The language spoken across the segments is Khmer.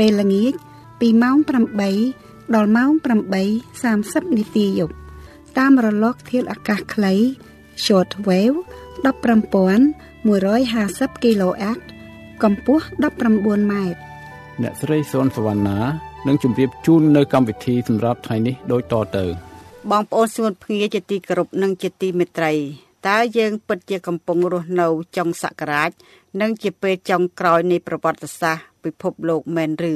ពេលល្ងាចពីម៉ោង8ដល់ម៉ោង8:30នាទីយប់តាមរលកធាតុអាកាសខ្លី short wave 15150 kHz កម្ពស់19ម៉ែត្រអ្នកស្រីសុនសវណ្ណានឹងជម្រាបជូននៅកម្មវិធីសម្រាប់ថ្ងៃនេះដូចតទៅ បងប្អូនសួនភ្ងាជាទីគោរពនិងជាទីមេត្រីតើយើងពិតជាកំពុងរស់នៅចុងសករាជនិងជាពេលចុងក្រោយនៃប្រវត្តិសាស្ត្រ ពិភពលោកមែនឬ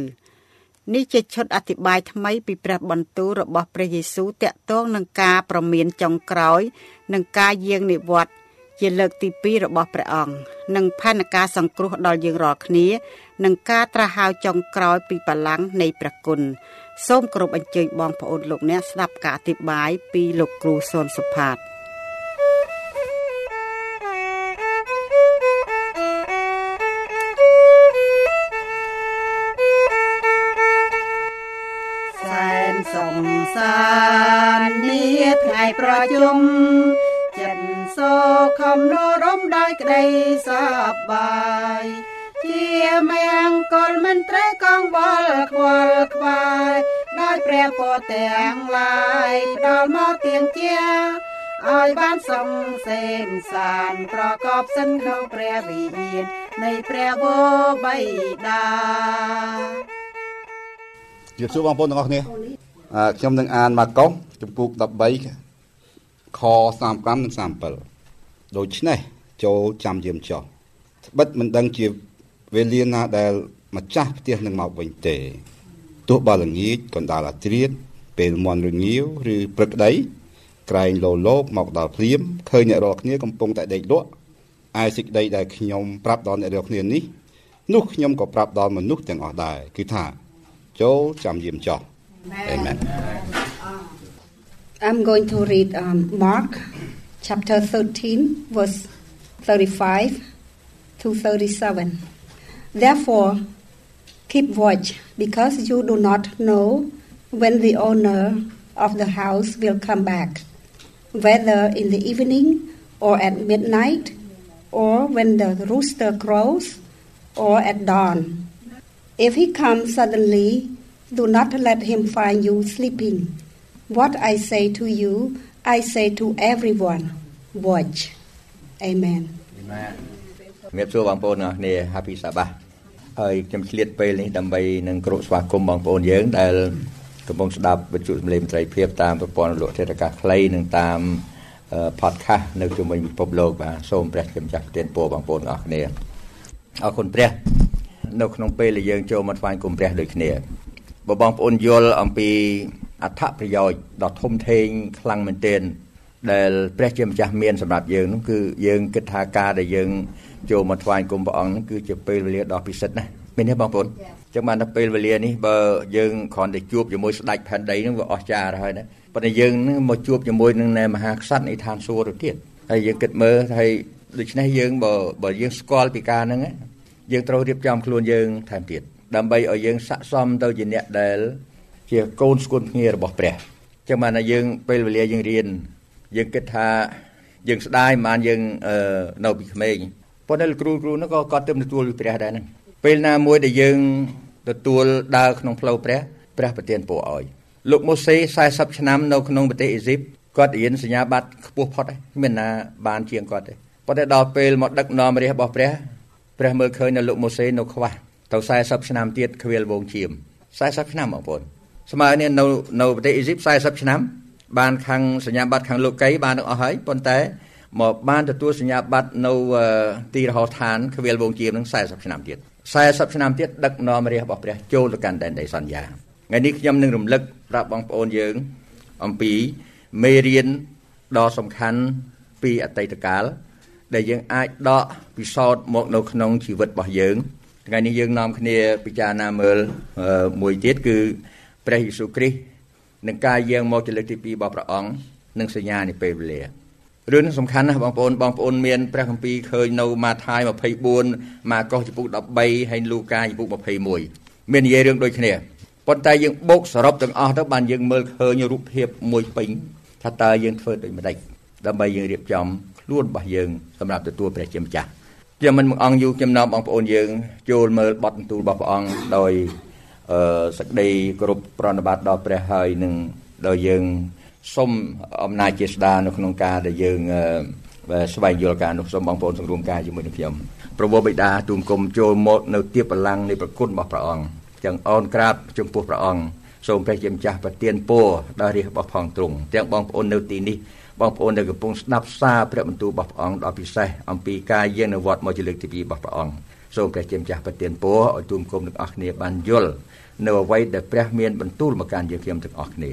នេះជាឈុតអធិប្បាយថ្មីពីព្រះបន្ទូលរបស់ព្រះយេស៊ូវតាក់ទងនឹងការប្រមានចុងក្រោយនិងការយាងនិវត្តន៍ជាលើកទី2របស់ព្រះអង្គនិងផែនការសង្គ្រោះដល់យើងរាល់គ្នានិងការត្រាស់ហៅចុងក្រោយពីបលាំងនៃព្រះគុណសូមគោរពអញ្ជើញបងប្អូនលោកអ្នកស្ដាប់ការអធិប្បាយពីលោកគ្រូសុនសុផាត ជម្រាបសួរបងប្អូនទាំងអស់គ្នាខ្ញុំនឹងអានម៉ាកុសចំពុក13ខ35និង37ដូច្នេះចូលចាំយាមចោះត្បិតមិនដឹងជាវេលាណាដែលម្ចាស់ផ្ទះនឹងមកវិញទេទោះបើល្ងាចកណ្ដាលអាត្រៀតពេលមន់រងាវឬព្រឹកក្តីក្រែងលោលោកមកដល់ភ្លាមឃើញអ្នករាល់គ្នាកំពុងតែដេកលក់ឯសេចក្តីដែលខ្ញុំប្រាប់ដល់អ្នករាល់គ្នានេះនោះខ្ញុំក៏ប្រាប់ដល់មនុស្សទាំងអស់ដែរគឺថា ចូលចាំយាមចោះ Amen I'm going to read um, Mark chapter 13 verse 35 to 37 Therefore, keep watch, because you do not know when the owner of the house will come back, whether in the evening or at midnight, or when the rooster crows, or at dawn. If he comes suddenly, do not let him find you sleeping. What I say to you, I say to everyone watch. Amen. Amen. ជំរាបសួរបងប្អូនទាំងអស់គ្នា Happy Sabbath ហើយខ្ញុំឆ្លៀតពេលនេះដើម្បីនឹងគោរពស្វាគមន៍បងប្អូនយើងដែលកំពុងស្ដាប់វិទ្យុសម្លេងមន្ត្រីភាពតាមប្រព័ន្ធរលកធាតុអាកាសខ្លីនិងតាម podcast នៅជុំវិញពិភពលោកបាទសូមព្រះជំចាស់ប្រទានពរបងប្អូនទាំងអស់គ្នាអរគុណព្រះ នៅក្នុងពេលដែលយើងចូលមកថ្វាយគុំព្រះដូចគ្នាបើបងប្អូនយល់អំពីអត្ថប្រយោជន៍ដ៏ធំធេងខ្លាំងមែនទែនដែលព្រះជាម្ចាស់មានសម្រាប់យើងនោះគឺយើងគិតថាការដែលយើងចូលមកថ្វាយគុំព្រះអង្គហ្នឹងគឺជាពេលវេលាដ៏ពិសិដ្ឋណាស់មែនទេបងប្អូនចឹងបានតែពេលវេលានេះបើយើងគ្រាន់តែជួបជាមួយស្ដេចផែនដីហ្នឹងវាអស្ចារ្យហើយណាប៉ុន្តែយើងនឹងមកជួបជាមួយនឹងមហាក្សត្រនៃឋានសួគ៌ទៅទៀតហើយយើងគិតមើលហើយដូច្នេះយើងបើបើយើងស្គាល់ពីការហ្នឹង យើងត្រូវរៀបចំខ្លួនយើងថែមទៀតដើម្បីឲ្យយើងស័ក្តិសមទៅជាអ្នកដែល ជាកូនស្គនភ្ងារបស់ព្រះចឹងបានតែយើងពេលវេលាយើងរៀនយើងគិតថាយើងស្ដាយមិនបានយើងនៅពីក្មេងប៉ុន្តែលោកគ្រូគ្រូនោះក៏គាត់ទៅទទួលពីព្រះដែរហ្នឹងពេលណាមួយដែលយើងទទួលដើរក្នុងផ្លូវព្រះព្រះប្រទានពរឲ្យលោកម៉ូសេ40ឆ្នាំនៅក្នុងប្រទេសអេស៊ីបគាត់រៀនសញ្ញាបត្រខ្ពស់ផុតហើយមានណាបានជាងគាត់ទេប៉ុន្តែដល់ពេលមកដឹកនាំរាជរបស់ព្រះ ព្រះមើលឃើញនៅលោកម៉ូសេនៅខ្វះទៅ40ឆ្នាំទៀតខ្វៀលវងឈាម40ឆ្នាំបងប្អូនស្មើនេះនៅនៅប្រទេសអេស៊ីប40ឆ្នាំ បានខាងសញ្ញាបត្រខាងលោកីបានទាំងអស់ហើយប៉ុន្តែមកបានទទួលសញ្ញាបត្រនៅទីរហោស្ថានខ្វៀលវងជាមនឹង40ឆ្នាំទៀត40ឆ្នាំទៀតដឹកនាំរាជរបស់ព្រះចូលទៅកាន់ដែនដីសន្យាថ្ងៃនេះខ្ញុំនឹងរំលឹកប្រាប់បងប្អូនយើង អំពីមេរៀនដ៏សំខាន់ពីអតីតកាល ដែលយើងអាចដកពិសោធន៍មកនៅក្នុងជីវិតរបស់យើងថ្ងៃនេះយើងនាំគ្នាពិចារណាមើលមួយទៀតគឺព្រះយេស៊ូវគ្រីស្ទនឹងការយាងមកជាលើកទី2របស់ព្រះអង្គនិងសញ្ញានៃពេលវេលារឿងនេះសំខាន់ណាស់បងប្អូនបងប្អូនមានព្រះគម្ពីរឃើញនៅម៉ាថាយ24ម៉ាកុសចំពុក13ហើយលូកាចំពុក21មាននិយាយរឿងដូចគ្នាប៉ុន្តែយើងបូកសរុបទាំងអស់ទៅបានយើងមើលឃើញរូបភាពមួយពេញថាតើយើងធ្វើដូចម្ដេចដើម្បីយើងរៀបចំ ខ្លួនរបស់យើងសម្រាប់ទទួលព្រះជាម្ចាស់ខ្ញុំមិនអង្គយូរខ្ញុំនាំបងប្អូនយើងចូលមើលបទបន្ទូលរបស់ព្រះអង្គដោយអឺសក្តីគោរពប្រណិប័តដល់ព្រះហើយនឹងដល់យើងសូមអំណាចជាស្ដានៅក្នុងការដែលយើងស្វែងយល់ការនោះសូមបងប្អូនសង្រួមការជាមួយនឹងខ្ញុំប្រពោបិតាទូមគុំចូលមកនៅទៀបបលាំងនៃប្រគុណរបស់ព្រះអង្គចឹងអោនក្រាបចំពោះព្រះអង្គសូមព្រះជាម្ចាស់ប្រទានពរដល់រាជរបស់ផងទ្រង់ទាំងបងប្អូននៅទីនេះ បងប្អូនដែលកំពុងស្ដាប់សារព្រះបន្ទូលរបស់ព្រះអង្គដល់ពិសេសអំពីការយាងនៅវត្តមកជាលើកទី2របស់ព្រះអង្គសូមព្រះជាម្ចាស់ប្រទានពរឲ្យទូមគុំទាំងអស់គ្នាបានយល់នៅអ្វីដែលព្រះមានបន្ទូលមកកាន់យើងខ្ញុំទាំងអស់គ្នា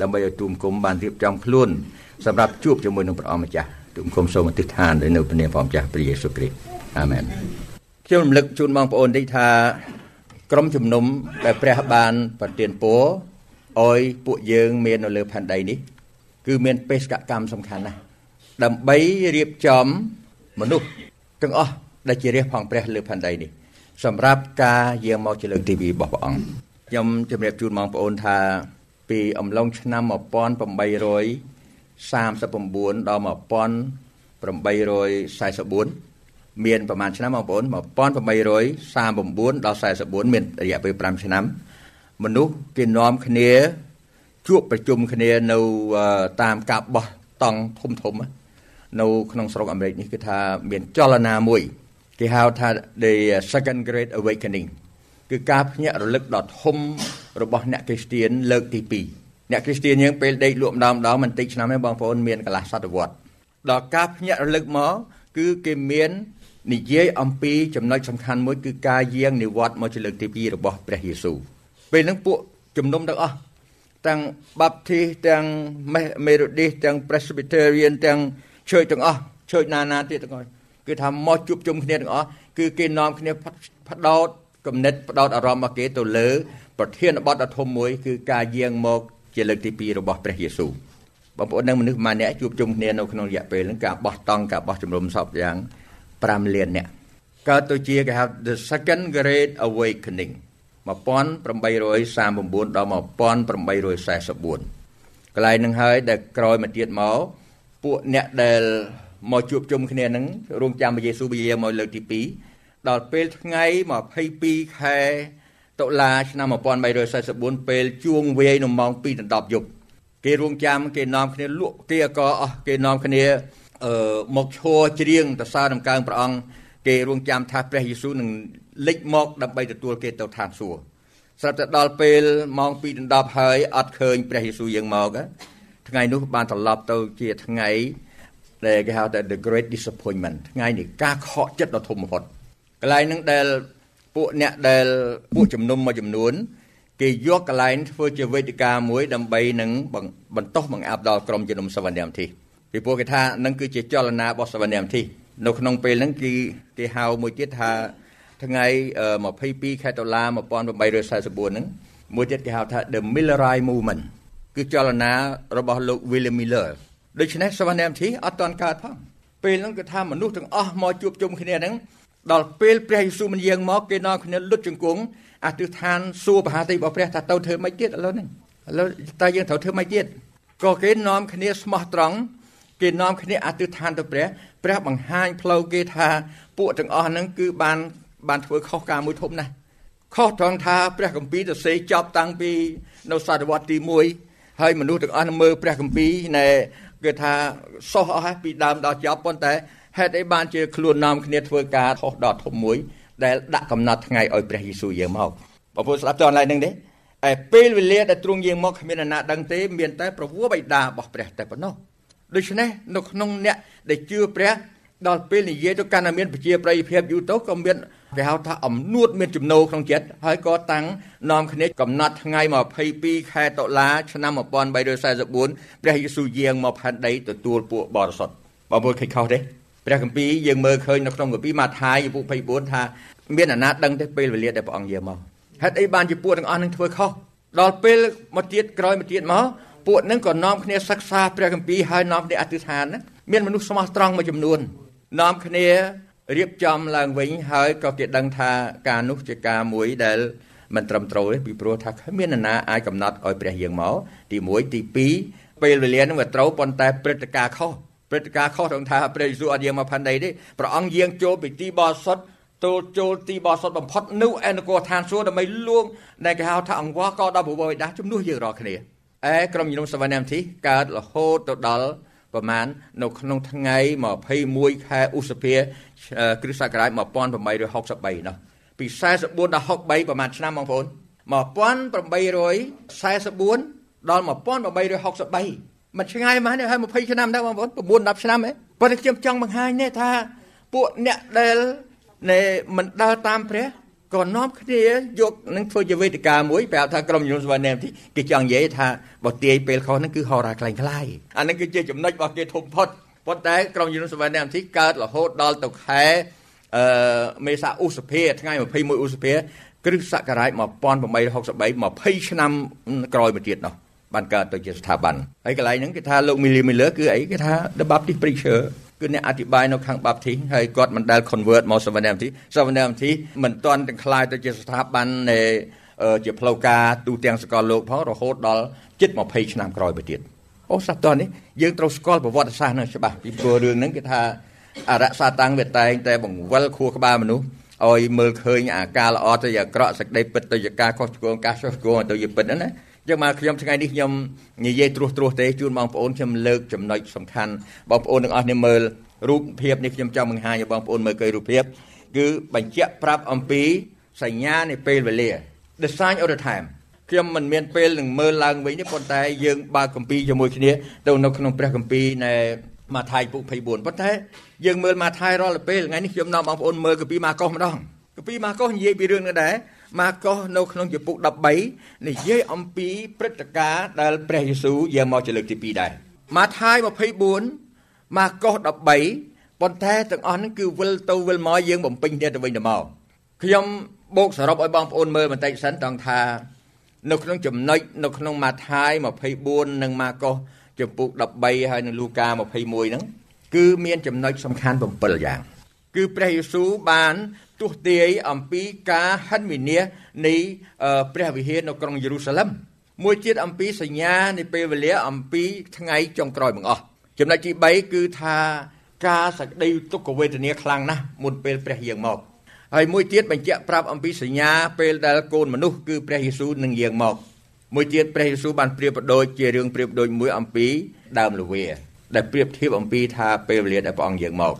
ដើម្បីឲ្យទូមគុំបានរៀបចំខ្លួនសម្រាប់ជួបជាមួយនឹងព្រះអង្គម្ចាស់ទូមគុំសូមអធិដ្ឋាននៅព្រះនាមព្រះម្ចាស់ព្រះយេស៊ូវគ្រីស្ទអាមែនខ្ញុំរំលឹកជូនបងប្អូននេះថាក្រុមជំនុំដែលព្រះបានប្រទានពរឲ្យពួកយើងមាននៅលើផែនដីនេះ គឺមានបេសកកម្មសំខាន់ណាស់ដើម្បីរៀបចំមនុស្សទាំងអស់ដែលជារាជផងព្រះលើផែនដីនេះសម្រាប់ការយាងមកជាលើកទី2របស់ព្រះអង្គខ្ញុំជម្រាបជូនបងប្អូនថាពីអំឡុងឆ្នាំ1839ដល់1844មានប្រហែលឆ្នាំបងប្អូន1839ដល់44មានរយៈពេល5ឆ្នាំមនុស្សគេនាំគ្នា ជួបប្រជុំគ្នានៅតាមការបោះតង់ធំធំនៅក្នុងស្រុកអាមេរិកនេះគឺថាមានចលនាមួយគេហៅថា the second great awakening គឺការភ្ញាក់រលឹកដ៏ធំរបស់អ្នកគ្រីស្ទៀនលើកទី2អ្នកគ្រីស្ទៀនយើងពេលដេកលក់ម្ដងម្ដងមិនតិចឆ្នាំទេបងប្អូនមានកន្លះសតវត្សដល់ការភ្ញាក់រលឹកមកគឺគេមាននិយាយអំពីចំណុចសំខាន់មួយគឺការយាងនិវត្តន៍មកជាលើកទី2របស់ព្រះយេស៊ូវពេលហ្នឹងពួកជំនុំទាំងអស់ ទាំង Baptist ទាំង Methodist ទាំង Presbyterian ទាំង Church ទាំងអស់ Church ណាណាទៀតទាំងអស់គឺថាមកជួបជុំគ្នាទាំងអស់គឺគេនាំគ្នាផ្ដោតគំនិតផ្ដោតអារម្មណ៍របស់គេទៅលើ ប្រធានបទដ៏ធំមួយ គឺការយាងមកជាលើកទី2របស់ព្រះយេស៊ូវបងប្អូននឹងមនុស្សម្នាក់ជួបជុំគ្នានៅក្នុងរយៈពេលហ្នឹងការបោះតង់ការបោះជំរំសពយ៉ាង5លាននាក់កើតទៅជាគេហៅ the second great awakening 1839ដល់1844កន្លែងនឹងហើយដែលក្រោយមកទៀតមកពួកអ្នកដែលមកជួបជុំគ្នានឹងរងចាំព្រះយេស៊ូវវិយាមកលើកទី2ដល់ពេលថ្ងៃ22ខែតុលាឆ្នាំ1344ពេលជួងវាយនៅម៉ោង2ដល់10យប់គេរងចាំគេនាំគ្នាលក់គេក៏អស់គេនាំគ្នាអឺមកឈរច្រៀងតសើដំកើងព្រះអង្គគេរងចាំថាព្រះយេស៊ូវនឹង លេចមកដើម្បីទទួលគេទៅឋានសួគ៌ស្រាប់តែដល់ពេលម៉ោង2ដល់10ហើយអត់ឃើញព្រះយេស៊ូវយើងមកថ្ងៃនោះបានត្រឡប់ទៅជាថ្ងៃដែលគេហៅថា the great disappointment ថ្ងៃនេះការខកចិត្តដ៏ធំបំផុតកន្លែងហ្នឹងដែលពួកអ្នកដែលពួកជំនុំមួយចំនួន គេយកកន្លែងធ្វើជាវេទិកាមួយដើម្បីនឹងបន្តបង្អាប់ដល់ក្រុមជំនុំសវណ្ណមធិពីព្រោះគេថានឹងគឺជាចលនារបស់សវណ្ណមធិនៅក្នុងពេលហ្នឹងគេគេហៅមួយទៀតថា ថ្ងៃ22ខែតុលា1844ហ្នឹងមួយទៀតគេហៅថា the Millerite movement គឺចលនារបស់លោក William Miller ដូច្នេះសវណ្ណមធិអត់តន់កើតផងពេលហ្នឹងគឺថាមនុស្សទាំងអស់មកជួបជុំគ្នាហ្នឹងដល់ពេលព្រះយេស៊ូវមិនយាងមកគេនាំគ្នាលុតជង្គង់អធិដ្ឋានសួរបហាតិរបស់ព្រះថាទៅធ្វើម៉េចទៀតឥឡូវហ្នឹងឥឡូវតើយើងត្រូវធ្វើម៉េចទៀតក៏គេនាំគ្នាស្មោះត្រង់គេនាំគ្នាអធិដ្ឋានទៅព្រះព្រះបង្ហាញផ្លូវគេថាពួកទាំងអស់ហ្នឹងគឺបាន បានធ្វើខុសការមួយធំណាស់ខុសត្រង់ថាព្រះគម្ពីរទៅសេចប់តាំងពីនៅសតវត្សទី1ហើយមនុស្សទាំងអស់មើលព្រះគម្ពីរណែគឺថាសោះអស់ពីដើមដល់ចប់ប៉ុន្តែហេតុអីបានជាខ្លួននាំគ្នាធ្វើការខុសដល់ធំមួយដែលដាក់កំណត់ថ្ងៃឲ្យព្រះយេស៊ូវយាងមកបងប្អូនស្ដាប់តើឡើយនឹងទេឯពេលវេលាដែលទ្រង់យាងមកគ្មានអ្នកណាដឹងទេមានតែប្រវោបិតារបស់ព្រះតែប៉ុណ្ណោះដូច្នេះនៅក្នុងអ្នកដែលជឿព្រះ ដល់ពេលនិយាយទៅកាន់តែមានប្រជាប្រិយភាពយូរទៅក៏មានគេហៅថាអំនួតមានចំណូលក្នុងចិត្តហើយក៏តាំងនាំគ្នាកំណត់ថ្ងៃ22ខែតុលាឆ្នាំ1344ព្រះយេស៊ូវយាងមកផែនដីទទួលពួកបរិសុទ្ធបងប្អូនឃើញខុសទេព្រះគម្ពីរយើងមើលឃើញនៅក្នុងគម្ពីរម៉ាថាយពុ24ថាមានអាណាដឹងទេពេលវេលាដែលព្រះអង្គយាមកហេតុអីបានជាពួកទាំងអស់នឹងធ្វើខុសដល់ពេលមកទៀតក្រោយមកទៀតមកពួកនឹងក៏នាំគ្នាសិក្សាព្រះគម្ពីរហើយនាំគ្នាអធិដ្ឋានណាមានមនុស្សស្មោះត្រង់មួយចំនួន នាំគ្នារៀបចំឡើងវិញហើយក៏គេដឹងថាការនោះជាការមួយដែលមិនត្រឹមត្រូវទេពីព្រោះថាគ្មាននរណាអាចកំណត់ឲ្យព្រះយើងមកទី1ទី2ពេលវេលានឹងវាត្រូវប៉ុន្តែព្រឹត្តិការណ៍ខុសព្រឹត្តិការណ៍ខុសត្រង់ថាព្រះយេស៊ូវអត់យាងមកផែនដីទេព្រះអង្គយាងចូលពីទីបរិសុទ្ធចូលចូលទីបរិសុទ្ធបំផុតនៅឯនគរឋានសួគ៌ដើម្បីលួងដែលគេហៅថាអង្វរក៏ដល់ព្រះបិតាជំនួសយើងរាល់គ្នាឯក្រុមជំនុំសវណ្ណមធីកើតរហូតទៅដល់ ប្រមាណនៅក្នុងថ្ងៃ21ខែឧសភាគ្រិស្តសករាជ1863នោះពី44ដល់63ប្រហែលឆ្នាំបងប្អូន1844ដល់1863មិនឆ្ងាយម៉ាស់នេះហើយ20ឆ្នាំដែរបងប្អូន9 10ឆ្នាំហ៎ប៉ុន្តែខ្ញុំចង់បង្ហាញនេះថាពួកអ្នកដែលនៃមិនដើរតាមព្រះ ក៏នាំគ្នាយកនឹងធ្វើជាវេទិកាមួយប្រាប់ថាក្រុមជំនុំសវណ្ណមទីគេចង់និយាយថាបើទាយពេលខុសហ្នឹងគឺហោរាខ្លាំងខ្លាយអាហ្នឹងគឺជាចំណុចរបស់គេធំផុតប៉ុន្តែក្រុមជំនុំសវណ្ណមទីកើតរហូតដល់ទៅខែអឺមេសាឧសភាថ្ងៃ21ឧសភាគ្រិស្តសករាជ1863 20ឆ្នាំក្រោយមកទៀតនោះបានកើតទៅជាស្ថាប័នហើយកន្លែងហ្នឹងគេថាលោក Millie Miller គឺអីគេថា The Baptist Preacher គឺអ្នកអធិប្បាយនៅខាង Baptist ហើយគាត់មិនដែល convert មក Seventh Day Seventh Day មិនទាន់ទាំងខ្លាយទៅជាស្ថាប័ននៃជាផ្លូវការទូទាំងសកលលោកផងរហូតដល់ជិត20ឆ្នាំក្រោយទៅទៀតអូសតនេះយើងត្រូវស្គាល់ប្រវត្តិសាស្ត្រនឹងច្បាស់ពីព្រោះរឿងហ្នឹងគេថាអរសាតាំងវាតែងតែបង្វិលខួរក្បាលមនុស្សឲ្យមើលឃើញអាការល្អទៅអាក្រក់សេចក្តីពិតទៅជាការខុសឆ្គងការចុះឆ្គងទៅជាពិតណា ចឹងមកខ្ញុំថ្ងៃនេះខ្ញុំនិយាយត្រួសត្រាសទេជូនបងប្អូនខ្ញុំលើកចំណុចសំខាន់បងប្អូនទាំងអស់គ្នាមើលរូបភាពនេះខ្ញុំចង់បង្ហាញឲ្យបងប្អូនមើលឃើញរូបភាពគឺបញ្ជាក់ប្រាប់អំពីសញ្ញានៃពេលវេលា the sign of the time ខ្ញុំមិនមានពេលនឹងមើលឡើងវិញទេប៉ុន្តែយើងបើកគម្ពីរជាមួយគ្នាទៅនៅក្នុងព្រះគម្ពីរនៃម៉ាថាយពុ24ប៉ុន្តែយើងមើលម៉ាថាយរាល់ពេលថ្ងៃនេះខ្ញុំនាំបងប្អូនមើលគម្ពីរម៉ាកុសម្ដងគម្ពីរម៉ាកុសនិយាយពីរឿងនេះដែរ ម៉ាកុសនៅក្នុងជំពូក13និយាយអំពីព្រឹត្តិការណ៍ដែលព្រះយេស៊ូវយាងមកជាលើកទី2ដែរម៉ាថាយ24ម៉ាកុស13ប៉ុន្តែទាំងអស់ហ្នឹងគឺវិលទៅវិលមកយើងបំពេញគ្នាទៅវិញទៅមកខ្ញុំបូកសរុបឲ្យបងប្អូនមើលបន្តិចសិនតង់ថា នៅក្នុងចំណុចនៅក្នុងម៉ាថាយ24និងម៉ាកុសចំពុក13ហើយនិងលូកា21ហ្នឹងគឺមានចំណុចសំខាន់7យ៉ាង គឺព្រះយេស៊ូវបានទស្សទាយអំពីការហិនវិនាសនៃព្រះវិហារនៅក្រុងយេរូសាឡឹមមួយទៀតអំពីសញ្ញានៃពេលវេលាអំពីថ្ងៃចុងក្រោយបង្អស់ចំណុចទី3គឺថាការសក្តីទុក្ខវេទនាខ្លាំងណាស់មុនពេលព្រះយាងមកហើយមួយទៀតបញ្ជាក់ប្រាប់អំពីសញ្ញាពេលដែលកូនមនុស្សគឺព្រះយេស៊ូវនឹងយាងមកមួយទៀតព្រះយេស៊ូវបានប្រៀបប្រដូចជារឿងប្រៀបប្រដូចមួយអំពីដើមល្វាដែលប្រៀបធៀបអំពីថាពេលវេលាដែលព្រះអង្គយាងមក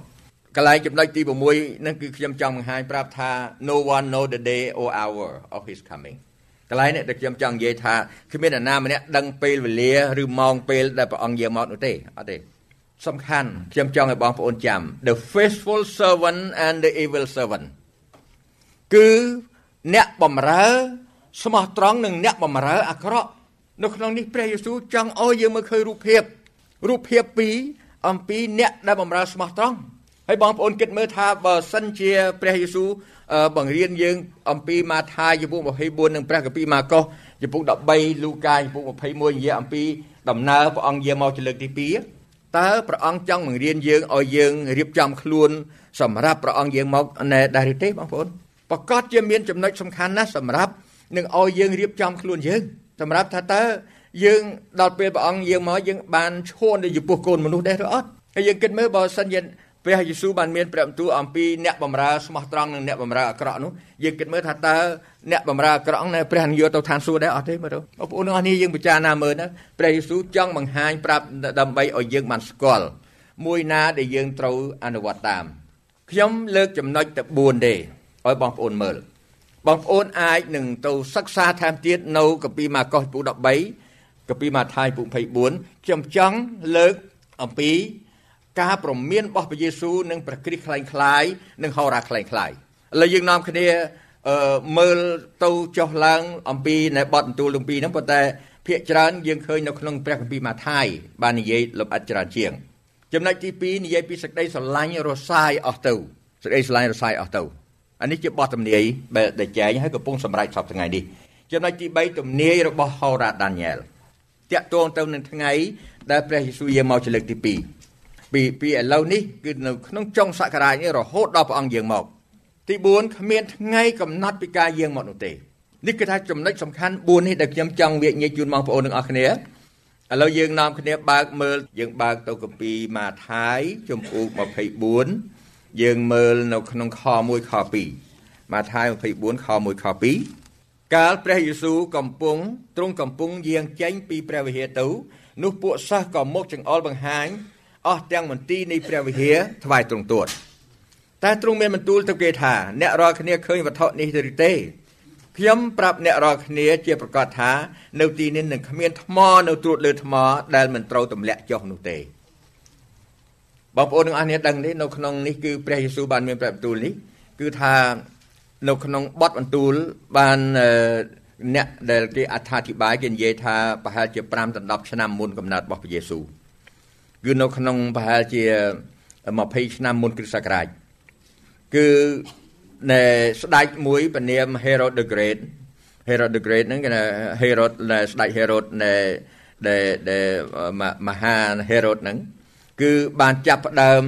កន្លែងចំណុចទី6ហ្នឹងគឺខ្ញុំចង់បង្ហាញប្រាប់ថា no one know the day or hour of his coming កន្លែងនេះដែលខ្ញុំចង់និយាយថាគ្មានអ្នកណាម្នាក់ដឹងពេលវេលាឬម៉ោងពេលដែលព្រះអង្គយាងមកនោះទេអត់ទេសំខាន់ខ្ញុំចង់ឲ្យបងប្អូនចាំ the faithful servant and the evil servant គឺអ្នកបំរើស្មោះត្រង់និងអ្នកបំរើអាក្រក់នៅក្នុងនេះព្រះយេស៊ូវចង់ឲ្យយើងមើលឃើញរូបភាពរូបភាពពីរអំពីអ្នកដែលបំរើស្មោះត្រង់ ហើយបងប្អូនគិតមើលថាបើសិនជាព្រះយេស៊ូវបង្រៀនយើងអំពីម៉ាថាយជំពូក24និងព្រះគម្ពីរម៉ាកុសជំពូក13លូកាជំពូក21និយាយអំពីដំណើរព្រះអង្គយាងមកជាលើកទី2តើព្រះអង្គចង់បង្រៀនយើងឲ្យយើងរៀបចំខ្លួនសម្រាប់ព្រះអង្គយាងមកណែដែរទេបងប្អូនប្រកាសជាមានចំណុចសំខាន់ណាស់សម្រាប់នឹងឲ្យយើងរៀបចំខ្លួនយើងសម្រាប់ថាតើយើងដល់ពេលព្រះអង្គយាងមកយើងបានឈួននៅចំពោះកូនមនុស្សដែរឬអត់ហើយយើងគិតមើលបើសិនជា ព្រះយេស៊ូវបានមានព្រះបន្ទូលអំពីអ្នកបម្រើស្មោះត្រង់និងអ្នកបម្រើអាក្រក់នោះយើងគិតមើលថាតើអ្នកបម្រើអាក្រក់នៅព្រះនឹងយកទៅឋានសួគ៌ដែរអត់ទេមើលបងប្អូនទាំងអស់នេះយើងពិចារណាមើលណាព្រះយេស៊ូវចង់បង្ហាញប្រាប់ដើម្បីឲ្យយើងបានស្គាល់មួយណាដែលយើងត្រូវអនុវត្តតាមខ្ញុំលើកចំណុចតែ4ទេឲ្យបងប្អូនមើលបងប្អូនអាចនឹងទៅសិក្សាថែមទៀតនៅកាពីម៉ាកុសពុ13កាពីម៉ាថាយពុ24ខ្ញុំចង់លើកអំពី ការប្រមានរបស់ព្រះយេស៊ូវនិងព្រះគ្រីស្ទคล้ายคล้ายនិងហោរាคล้ายคล้ายឥឡូវយើងនាំគ្នាអឺមើលទៅចុះឡើងអំពីនៅបទបន្ទូលទាំងពីរហ្នឹងប៉ុន្តែភាកច្រើនយើងឃើញនៅក្នុងព្រះគម្ពីរម៉ាថាយបាននិយាយលម្អិតច្រើនជាងចំណុចទី2និយាយពីសេចក្តីស្រឡាញ់រសាយអស់ទៅសេចក្តីស្រឡាញ់រសាយអស់ទៅ អានេះជាបទទំនាយដែលចែងហើយកំពុងសម្រេចសពថ្ងៃនេះចំណុចទី3ទំនាយរបស់ហោរ៉ាដានីយ៉ែលតាក់ទងទៅនឹងថ្ងៃដែលព្រះយេស៊ូវយាងមកជាលើកទី2 ពីពីឥឡូវនេះគឺនៅក្នុងចុងសករាជនេះរហូតដល់ព្រះអង្គយាងមក ទី4គ្មានថ្ងៃកំណត់ពីការយាងមកនោះទេនេះគឺថាចំណុចសំខាន់4នេះដែលខ្ញុំចង់វិញ្ញាជូនបងប្អូនទាំងអស់គ្នាឥឡូវយើងនាំគ្នាបើកមើលយើងបើកទៅកាពីម៉ាថាយជំពូក24យើងមើលនៅក្នុងខ1ខ2ម៉ាថាយ24ខ1ខ2កាលព្រះយេស៊ូវកំពុងទ្រង់កំពុងយាងចេញពីព្រះវិហារទៅនោះពួកសិស្សក៏មកចង្អុលបង្ហាញ អស់ទាំងមន្ទីរនៃព្រះវិហារថ្វាយទ្រង់ទួតតែទ្រង់មានបន្ទូលទៅគេថាអ្នករាល់គ្នាឃើញវត្ថុនេះឬទេខ្ញុំប្រាប់អ្នករាល់គ្នាជាប្រកាសថា នៅទីនេះនឹងគ្មានថ្មនៅត្រួតលើថ្ម ដែលមិនត្រូវទម្លាក់ចុះនោះទេបងប្អូនទាំងអស់គ្នាដឹងទេនៅក្នុងនេះគឺព្រះយេស៊ូវបានមានប្រាប់បន្ទូលនេះគឺថានៅក្នុងបទបន្ទូលបានអ្នកដែលគេអត្ថាធិប្បាយគេនិយាយថាប្រហែលជា5ដល់10ឆ្នាំមុនកំណើតរបស់ព្រះយេស៊ូវ គឺនៅក្នុងប្រហែលជា20ឆ្នាំមុនគ្រិស្តសករាជគឺនៃស្ដេចមួយពនាម Herod the Great Herod the Great ហ្នឹងគេថា Herod នៃស្ដេច Herod នៃដែលដែលមហា Herod ហ្នឹងគឺបានចាប់ផ្ដើម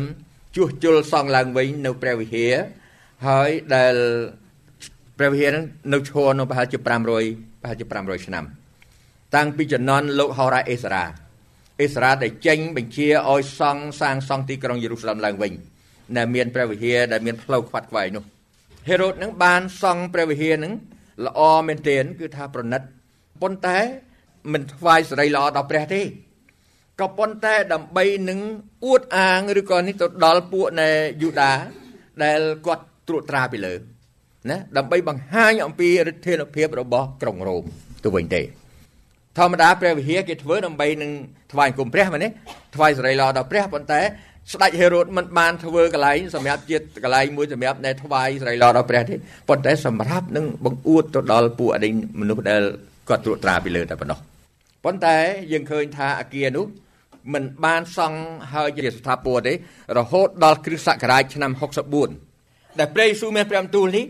ជួសជុលសង់ឡើងវិញនៅព្រះវិហារហើយដែលព្រះវិហារហ្នឹងនៅឈរនៅប្រហែលជា500ប្រហែលជា500ឆ្នាំ តាំងពីជំនាន់លោកហោរ៉ាអេសារ៉ា អេសារ៉ាដែលចេញបញ្ជាឲ្យសង់សាងសង់ទីក្រុងយេរូសាឡឹមឡើងវិញដែលមានព្រះវិហារដែលមានផ្លូវខ្វាត់ខ្វែងនោះហេរ៉ូតនឹងបានសង់ព្រះវិហារនឹងល្អមែនទែនគឺថាប្រណិតប៉ុន្តែមិនថ្វាយសេរីល្អដល់ព្រះទេក៏ប៉ុន្តែដើម្បីនឹងអួតអាងឬក៏នេះទៅដល់ពួកនៃយូដាដែលគាត់ត្រួតត្រាពីលើណាដើម្បីបង្ហាញអំពីឫទ្ធានុភាពរបស់ក្រុងរ៉ូមទៅវិញទេ ធម្មតាព្រះវិហារគេធ្វើដើម្បីនឹងថ្វាយគុំព្រះមែនទេថ្វាយសេរីល្អដល់ព្រះប៉ុន្តែស្ដេចហេរ៉ូតមិនបានធ្វើកន្លែងសម្រាប់ជាតិកន្លែងមួយសម្រាប់នៃថ្វាយស្រីឡដល់ព្រះទេប៉ុន្តែសម្រាប់នឹងបង្អួតទៅដល់ពួកអីមនុស្សដែលគាត់ត្រួតត្រាពីលើតែប៉ុណ្ណោះប៉ុន្តែយើងឃើញថាអាគារនោះមិនបានសង់ហើយជាស្ថាពរទេរហូតដល់គ្រិស្តសករាជឆ្នាំ64ដែលព្រះយេស៊ូវមានព្រះបន្ទូលនេះ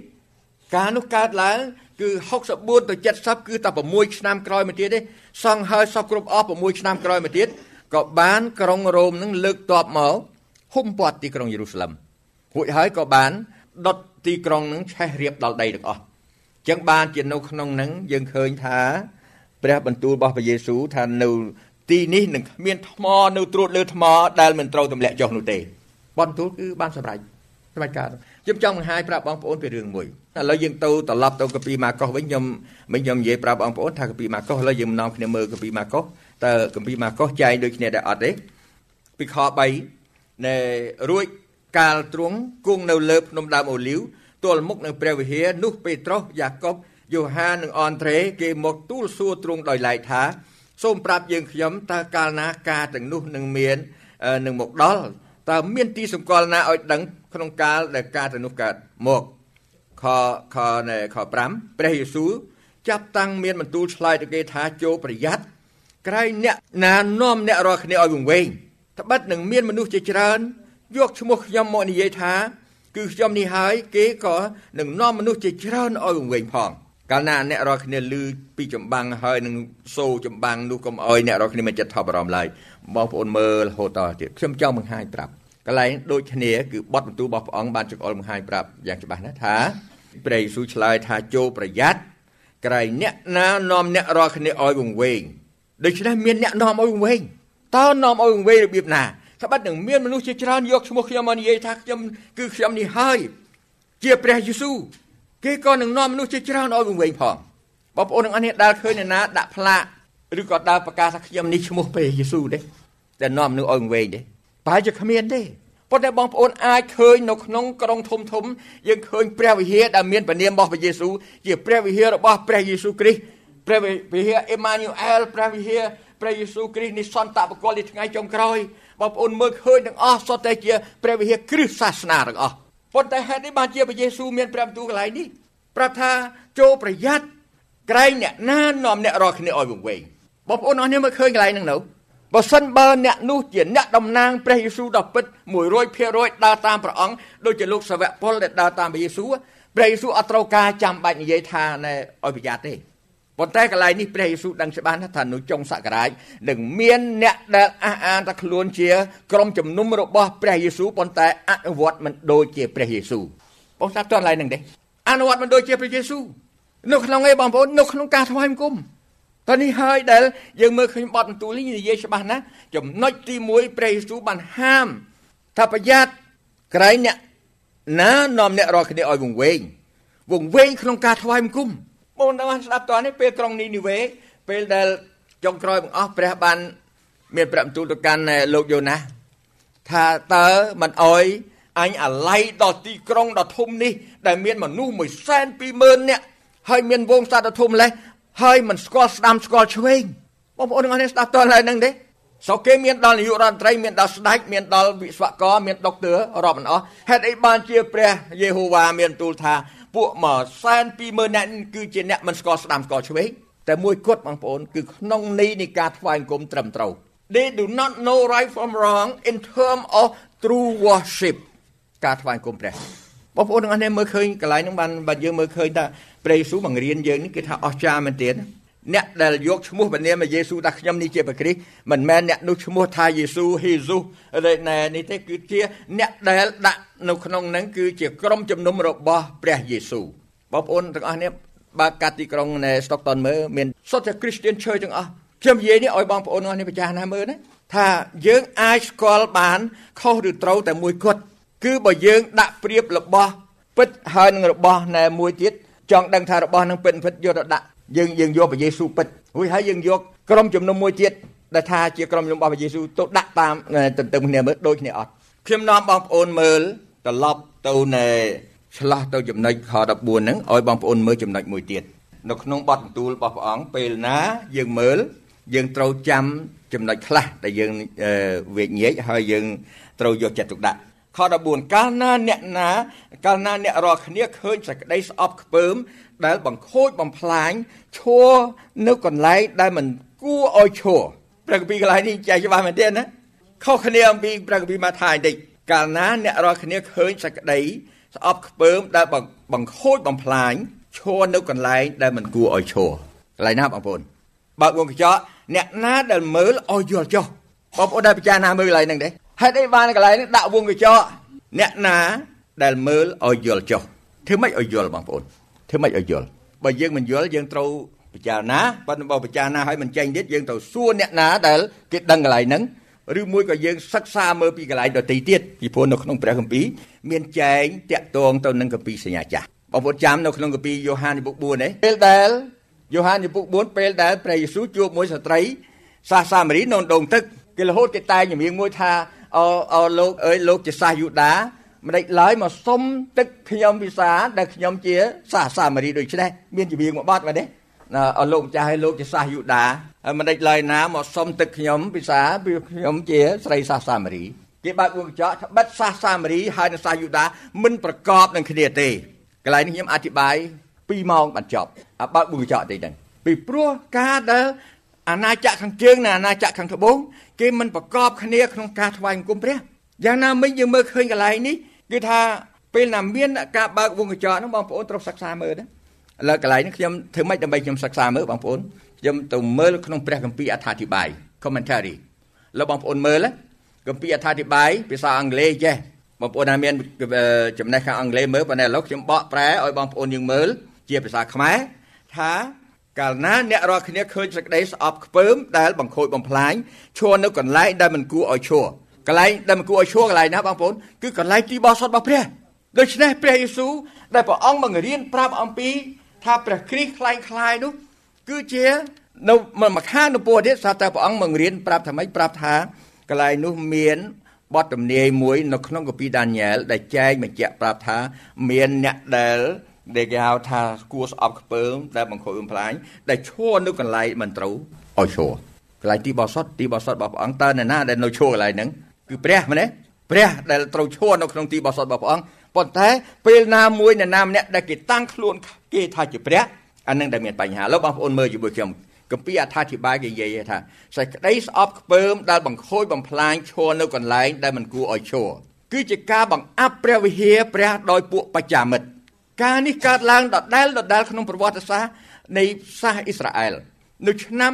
ការនោះកើតឡើង គឺ64ទៅ70គឺតែ6ឆ្នាំក្រោយមកទៀតទេសង់ហើយសពគ្រប់អស់6ឆ្នាំក្រោយមកទៀតក៏បានក្រុងរ៉ូមនឹងលើកតបមកហុំព័ទ្ធទីក្រុងយេរូសាឡឹមរួចហើយក៏បានដុតទីក្រុងនឹងឆេះរៀបដល់ដីទាំងអស់ចឹងបានជានៅក្នុងនឹងយើងឃើញថាព្រះបន្ទូលរបស់ព្រះយេស៊ូវថានៅទីនេះនឹងគ្មានថ្មនៅត្រួតលើថ្មដែលមិនត្រូវទម្លាក់ចុះនោះទេបន្ទូលគឺបានសម្រេចសម្រេចការ ខ្ញុំចង់បង្ហាញប្រាប់បងប្អូនពីរឿងមួយឥឡូវយើងទៅត្រឡប់ទៅកាពីម៉ាកុសវិញខ្ញុំមិញខ្ញុំនិយាយប្រាប់បងប្អូនថាកាពីម៉ាកុសឥឡូវយើងនាំគ្នាមើលកាពីម៉ាកុសតើគម្ពីរម៉ាកុសចែងដូចគ្នាដែរអត់ទេពីខ3នៃរួចកាលទ្រង់គង់នៅលើភ្នំដើមអូលីវទល់មុខនឹងព្រះវិហារនោះពេត្រុសយ៉ាកុបយូហាននិងអនត្រេគេមកទូលសួរទ្រង់ដោយឡែកថា សូមប្រាប់យើងខ្ញុំតើកាលណាការទាំងនោះនឹងមាននឹងមកដល់ តើមានទីសម្គាល់ណាឲ្យដឹងក្នុងកាលដែលការទាំងនោះកើតមកខខខ5ព្រះយេស៊ូវចាប់តាំងមានបន្ទូលឆ្លើយទៅគេថាចូលប្រយ័ត្នក្រែងអ្នកណានាំអ្នករាល់គ្នាឲ្យវង្វេងត្បិតនឹងមានមនុស្សជាច្រើនយកឈ្មោះខ្ញុំមកនិយាយថា គឺខ្ញុំនេះហើយគេក៏នឹងនាំមនុស្សជាច្រើនឲ្យវង្វេងផងកាលណាអ្នករាល់គ្នាឮពីចម្បាំងហើយនឹងសូចម្បាំងនោះកុំឲ្យអ្នករាល់គ្នាមិនចិត្តថប់អារម្មណ៍ឡើយ បងប្អូនមើលរហូតតទៀតខ្ញុំចង់បង្ហាញប្រាប់កន្លែងដូចគ្នាគឺបទបន្ទូលរបស់ព្រះអង្គបានចង្អុលបង្ហាញប្រាប់យ៉ាងច្បាស់ណាស់ថាព្រះយេស៊ូវឆ្លើយថាចូលប្រយ័ត្នក្រែងអ្នកណានាំអ្នករាល់គ្នាឲ្យវង្វេងដូច្នេះមានអ្នកនាំឲ្យវែងតើនាំឲ្យវែងរបៀបណាត្បិតនឹងមានមនុស្សជាច្រើនយកឈ្មោះខ្ញុំមកនិយាយថាខ្ញុំគឺខ្ញុំនេះហើយជាព្រះយេស៊ូវគេក៏នឹងនាំមនុស្សជាច្រើនឲ្យវែងផងបងប្អូនទាំងអស់នេះដែលឃើញអ្នកណាដាក់ផ្លាក ឬក៏ដើរប្រកាសថាខ្ញុំនេះឈ្មោះព្រះយេស៊ូវទេតែនាំមនុស្សឲ្យវែងទេប្រហែលជាគ្មានទេប៉ុន្តែបងប្អូនអាចឃើញនៅក្នុងក្រុងធំធំយើងឃើញព្រះវិហារដែលមានព្រះនាមរបស់ព្រះយេស៊ូវជាព្រះវិហាររបស់ព្រះយេស៊ូវគ្រីស្ទព្រះវិហារអេម៉ានូអែលព្រះវិហារព្រះយេស៊ូវគ្រីស្ទនេះសន្តបកលនៃថ្ងៃចុងក្រោយបងប្អូនមើលឃើញទាំងអស់សុទ្ធតែជាព្រះវិហារគ្រិស្តសាសនាទាំងអស់ប៉ុន្តែហេតុនេះបានជាព្រះយេស៊ូវមានព្រះបន្ទូលកន្លែងនេះប្រាប់ថាចូលប្រយ័ត្នក្រែងអ្នកណានាំអ្នករាល់គ្នាឲ្យវង្វេង បងប្អូនអស់នេះមើលឃើញកន្លែងហ្នឹងនៅបើសិនបើអ្នកនោះជាអ្នកតំណាងព្រះយេស៊ូវដ៏ពិត100%ដើរតាមព្រះអង្គដូចជាលោកសាវកពលដែលដើរតាមព្រះយេស៊ូវព្រះយេស៊ូវអត់ត្រូវការចាំបាច់និយាយថាណែឲ្យប្រយ័ត្នទេប៉ុន្តែកន្លែងនេះព្រះយេស៊ូវដឹងច្បាស់ណាស់ថានៅចុងសករាជនឹងមានអ្នកដែលអះអាងថាខ្លួនជាក្រុមជំនុំរបស់ព្រះយេស៊ូវប៉ុន្តែអនុវត្តមិនដូចជាព្រះយេស៊ូវបងស្ដាប់តើកន្លែងហ្នឹងទេអនុវត្តមិនដូចជាព្រះយេស៊ូវនៅក្នុងឯងបងប្អូននៅក្នុងការថ្វាយបង្គំ តើនេះហើយដែលយើងមើលឃើញបទបន្ទូលនេះនិយាយច្បាស់ណាស់ចំណុចទី1ព្រះយេស៊ូវបានហាមថាប្រយ័ត្នក្រែងអ្នកណានាំអ្នករាល់គ្នាឲ្យវង្វេងវង្វេងក្នុងការថ្វាយបង្គំបងបានស្ដាប់តើនេះពេលក្រុងនីនីវេពេលដែលចុងក្រោយបង្អស់ព្រះបានមានព្រះបន្ទូលទៅកាន់លោកយូណាថាតើមិនអោយអញអាឡ័យដល់ទីក្រុងដ៏ធំនេះដែលមានមនុស្ស120,000នាក់ហើយមានវងសត្វដ៏ធំលេះ ហើយមិនស្គាល់ស្ដាំស្គាល់ឆ្វេងបងប្អូនទាំងអស់នេះស្ដាប់តើឡើយហ្នឹងទេសោគេមានដល់នាយករដ្ឋមន្ត្រីមានដល់ស្ដេចមានដល់វិស្វករមានដុកទ័ររាប់មិនអស់ហេតុអីបានជាព្រះយេហូវ៉ាមានទូលថាពួកមកសែន20000នាក់គឺជាអ្នកមិនស្គាល់ស្ដាំស្គាល់ឆ្វេងតែមួយគត់បងប្អូនគឺក្នុងនេះនៃការថ្វាយបង្គំត្រឹមត្រូវ They do not know right from wrong in term of true worship ការថ្វាយបង្គំព្រះបងប្អូនទាំងអស់នេះមើលឃើញកន្លែងហ្នឹងបានបើយើងមើលឃើញថា ព្រះយេស៊ូវបង្រៀនយើងនេះគឺថាអស្ចារ្យមែនទែនអ្នកដែលយកឈ្មោះព្រះនាមយេស៊ូវថាខ្ញុំនេះជាព្រះគ្រីស្ទមិនមែនអ្នកនោះឈ្មោះថាយេស៊ូហេស៊ូឬណែនេះទេគឺជាអ្នកដែលដាក់នៅក្នុងហ្នឹងគឺជាក្រុមជំនុំរបស់ព្រះយេស៊ូវបងប្អូនទាំងអស់នេះបើកាត់ទីក្រុងនៅ Stockton មើលមានសុទ្ធតែ Christian Church ទាំងអស់ខ្ញុំនិយាយនេះឲ្យបងប្អូនទាំងអស់នេះប្រចាស់ណាមើលណាថាយើងអាចស្គាល់បានខុសឬត្រូវតែមួយគត់គឺបើយើងដាក់ប្រៀបរបស់ពិតហើយនឹងរបស់ណែមួយទៀត ចង់ដឹងថារបស់នឹងពិតពិតយកទៅដាក់យើងយើងយកព្រះយេស៊ូវពិតរួចហើយយើងយកក្រុមជំនុំមួយទៀតដែលថាជាក្រុមជំនុំរបស់ព្រះយេស៊ូវទៅដាក់តាមទន្ទឹមគ្នាមើលដូចគ្នាអត់ខ្ញុំនាំបងប្អូនមើលត្រឡប់ទៅនៅឆ្លោះទៅចំណុចខ14ហ្នឹងឲ្យបងប្អូនមើលចំណុចមួយទៀតនៅក្នុងបទបន្ទូលរបស់ព្រះអង្គពេលណាយើងមើលយើងត្រូវចាំចំណុចខ្លះដែលយើងវេញញែកហើយយើងត្រូវយកចិត្តទុកដាក់ ខ14កាលណាអ្នកណាកាលណាអ្នករាល់គ្នាឃើញសក្តីស្អប់ខ្ពើម ដែលបង្ខូចបំផ្លាញឈួរនៅកន្លែងដែលមិនគួរឲ្យឈួរព្រះគម្ពីរកន្លែងនេះចែកច្បាស់មែនទេណាខុសគ្នាអំពីព្រះគម្ពីរម៉ាថាយបន្តិចកាលណាអ្នករាល់គ្នាឃើញសក្តីស្អប់ខ្ពើមដែលបង្ខូចបំផ្លាញឈួរនៅកន្លែងដែលមិនគួរឲ្យឈួរកន្លែងណាបងប្អូនបើកវងកញ្ចក់អ្នកណាដែលមើលឲ្យយល់ចុះបងប្អូនដែលពិចារណាមើលកន្លែងហ្នឹងទេ ហេតុអីបានកន្លែងនេះដាក់វងកញ្ចក់អ្នកណាដែលមើលឲ្យយល់ចុះធ្វើម៉េចឲ្យយល់បងប្អូនធ្វើម៉េចឲ្យយល់បើយើងមិនយល់យើងត្រូវពិចារណាប៉ុន្តែបើពិចារណាឲ្យមិនចេញទៀតយើងត្រូវសួរអ្នកណាដែលគេដឹងកន្លែងហ្នឹងឬមួយក៏យើងសិក្សាមើលពីកន្លែងដទៃទៀតពីព្រោះនៅក្នុងព្រះគម្ពីរមានចែងតាក់ទងទៅនឹងគម្ពីរសញ្ញាចាស់បងប្អូនចាំនៅក្នុងគម្ពីរយ៉ូហានពុក4នេះពេលដែលយ៉ូហានពុក4ពេលដែលព្រះយេស៊ូវជួបមួយស្ត្រីសាសសាមារីនៅដងទឹកគេរហូតគេតែងជំនាញមួយថា អអលោកអើយលោកជាសាសយូដាមិនដេចឡើយមកសុំទឹកខ្ញុំពិសាដែលខ្ញុំជាសាសសាមារីដូចនេះមានជំនាញមួយបត់បាទទេអលោកម្ចាស់ឲ្យលោកជាសាសយូដាហើយមិនដេចឡើយណាមកសុំទឹកខ្ញុំពិសាពីខ្ញុំជាស្រីសាសសាមារីគេបើកវងកញ្ចក់ថាបិទសាសសាមារីហើយនិងសាសយូដាមិនប្រកបនឹងគ្នាទេកន្លែងនេះខ្ញុំអធិប្បាយ2ម៉ោងបានចប់បើកវងកញ្ចក់តិចហ្នឹងពីព្រោះការដែល អាណាចក្រខាងជើងនិងអាណាចក្រខាងត្បូងគេមិនប្រកបគ្នាក្នុងការថ្វាយបង្គំព្រះយ៉ាងណាមិញយើងមើលឃើញកន្លែងនេះគឺថាពេលណាមានការបើកវងកញ្ចក់ហ្នឹងបងប្អូនត្រូវសិក្សាមើលណាឥឡូវកន្លែងនេះខ្ញុំធ្វើម៉េចដើម្បីខ្ញុំសិក្សាមើលបងប្អូនខ្ញុំទៅមើលក្នុងព្រះគម្ពីរអត្ថាធិប្បាយ commentary លើបងប្អូនមើលគម្ពីរអត្ថាធិប្បាយភាសាអង់គ្លេសចេះបងប្អូនណាមានចំណេះខាងអង់គ្លេសមើលប៉ុន្តែឥឡូវខ្ញុំបកប្រែឲ្យបងប្អូនយើងមើលជាភាសាខ្មែរថា កាលណាអ្នករាល់គ្នាឃើញសេចក្តីស្អប់ខ្ពើមដែលបង្ខូចបំផ្លាញឈរនៅកន្លែងដែលមិនគួរឲ្យឈរកន្លែងដែលមិនគួរឲ្យឈរកន្លែងណាបងប្អូនគឺកន្លែងទីបរិសុទ្ធរបស់ព្រះដូច្នេះព្រះយេស៊ូវដែលព្រះអង្គបង្រៀនប្រាប់អំពីថាព្រះគ្រីស្ទคล้ายคล้ายនោះគឺជានៅមួយខាងនៅពោះទៀតថាតែព្រះអង្គបង្រៀនប្រាប់ថាម៉េចប្រាប់ថាកន្លែងនោះមានបទទំនាយមួយនៅក្នុងកាពីដានីយ៉ែលដែលចែកបញ្ជាក់ប្រាប់ថាមានអ្នកដែល ដែលគេហៅថាគួរស្អប់ខ្ពើមដែលបង្ខូចបំផ្លាញដែលឈរនៅកន្លែងមិនត្រូវឲ្យឈរកន្លែងទីបោសុតទីបោសុតរបស់ព្រះអង្គតើអ្នកណាដែលនៅឈរកន្លែងហ្នឹងគឺព្រះមែនទេព្រះដែលត្រូវឈរនៅក្នុងទីបោសុតរបស់ព្រះអង្គប៉ុន្តែពេលណាមួយអ្នកណាម្នាក់ដែលគេតាំងខ្លួនគេថាជាព្រះអានឹងដែលមានបញ្ហាលោកបងប្អូនមើលជាមួយខ្ញុំកម្ពីអត្ថាធិប្បាយគេនិយាយថាសេចក្តីស្អប់ខ្ពើមដែលបង្ខូចបំផ្លាញឈរនៅកន្លែងដែលមិនគួរឲ្យឈរគឺជាការបង្អាប់ព្រះវិហារព្រះដោយពួកបច្ចាមិត្ត ការនេះកើតឡើងដដែលដដែលក្នុងប្រវត្តិសាស្ត្រនៃសាសអ៊ីស្រាអែលនៅឆ្នាំ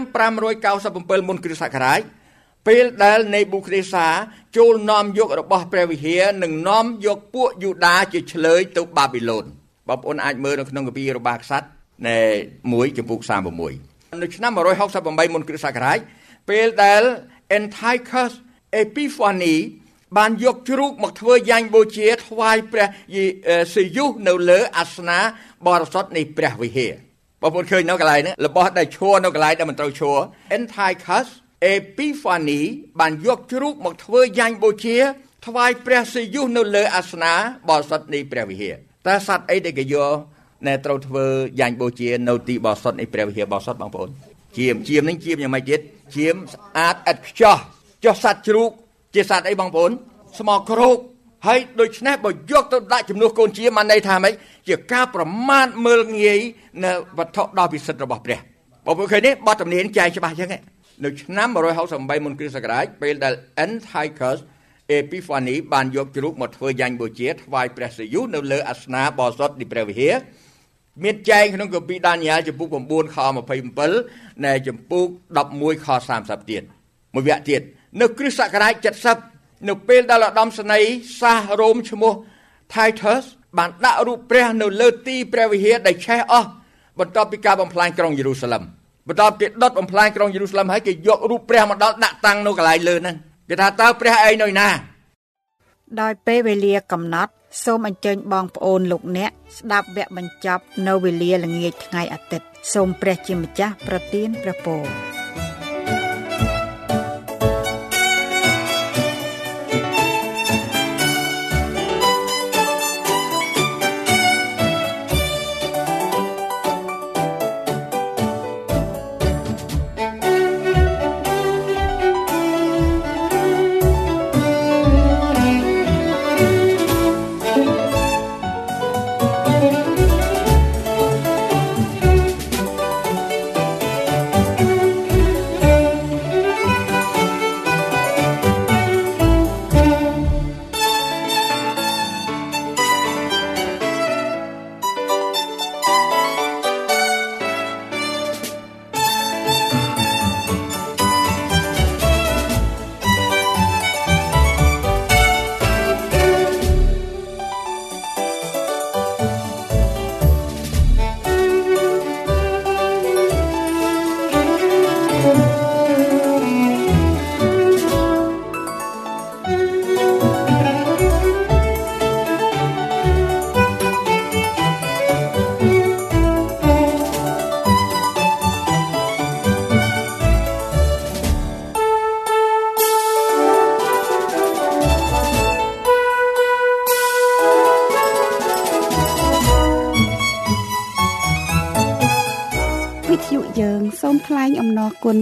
597មុនគ្រិស្តសករាជពេលដែលនេប៊ូខេនេសាចូលនាំយករបស់ព្រះវិហារនិងនាំយកពួកយូដាជាឆ្លើយទៅបាប៊ីឡូនបងប្អូនអាចមើលនៅក្នុងកាពីរបស់ក្សត្រនៃ1ចំពុក36នៅឆ្នាំ168មុនគ្រិស្តសករាជពេលដែល Antiochus Epiphanes បានយកជ្រូកមកធ្វើយ៉ាញ់បូជាថ្វាយព្រះសេយុសនៅលើអាសនាបរិសុទ្ធនៃព្រះវិហារបងប្អូនឃើញនៅកន្លែងនេះរបស់ដែលឈរនៅកន្លែងដែលមិនត្រូវឈរ Antiochus Epiphanes បានយកជ្រូកមកធ្វើយ៉ាញ់បូជាថ្វាយព្រះសេយុសនៅលើអាសនាបរិសុទ្ធនៃព្រះវិហារតើសត្វអីដែលគេយកណែត្រូវធ្វើយ៉ាញ់បូជានៅទីបរិសុទ្ធនៃព្រះវិហារបរិសុទ្ធបងប្អូនជាមជាមនឹងជាមយ៉ាងម៉េចទៀតជាមស្អាតឥតខ្ចោះចុះសត្វជ្រូក ជាសត្វអីបងប្អូនស្មោក្រោកហើយដូច្នេះបើយកទៅដាក់ជំនួសកូនជាបានន័យថាម៉េចជាការប្រមាថមើលងាយនៅវត្ថុដ៏ពិសិដ្ឋរបស់ព្រះបងប្អូនឃើញទេបទទំនានចែងច្បាស់ចឹងនៅឆ្នាំ168មុនគ្រិស្តសករាជពេលដែល Antiochus Epiphanes បានយកជ្រូកមកធ្វើយ៉ាញ់បូជាថ្វាយព្រះសេយុនៅលើអាសនាបរិសុទ្ធនៃព្រះវិហារមានចែងក្នុងកាពីដានីយ៉ែលចំពុក9ខ27នៃចំពុក11ខ30ទៀតមួយវគ្គទៀត នៅគ្រិស្តសករាជ70នៅពេលដែលឧត្តមសេនីយ៍សាសរ៉ូមឈ្មោះ Titus បានដាក់រូបព្រះនៅលើទីព្រះវិហារដែលឆេះអស់បន្ទាប់ពីការបំផ្លាញក្រុងយេរូសាឡឹមបន្ទាប់គេដុតបំផ្លាញក្រុងយេរូសាឡឹមហើយគេយករូបព្រះមកដល់ដាក់តាំងនៅកន្លែងលើហ្នឹងគេថាតើព្រះឯងនៅណាដោយពេលវេលាកំណត់ សូមអញ្ជើញបងប្អូនលោកអ្នកស្ដាប់វគ្គបញ្ចប់នៅវេលាល្ងាចថ្ងៃអាទិត្យសូមព្រះជាម្ចាស់ប្រទានព្រះពរ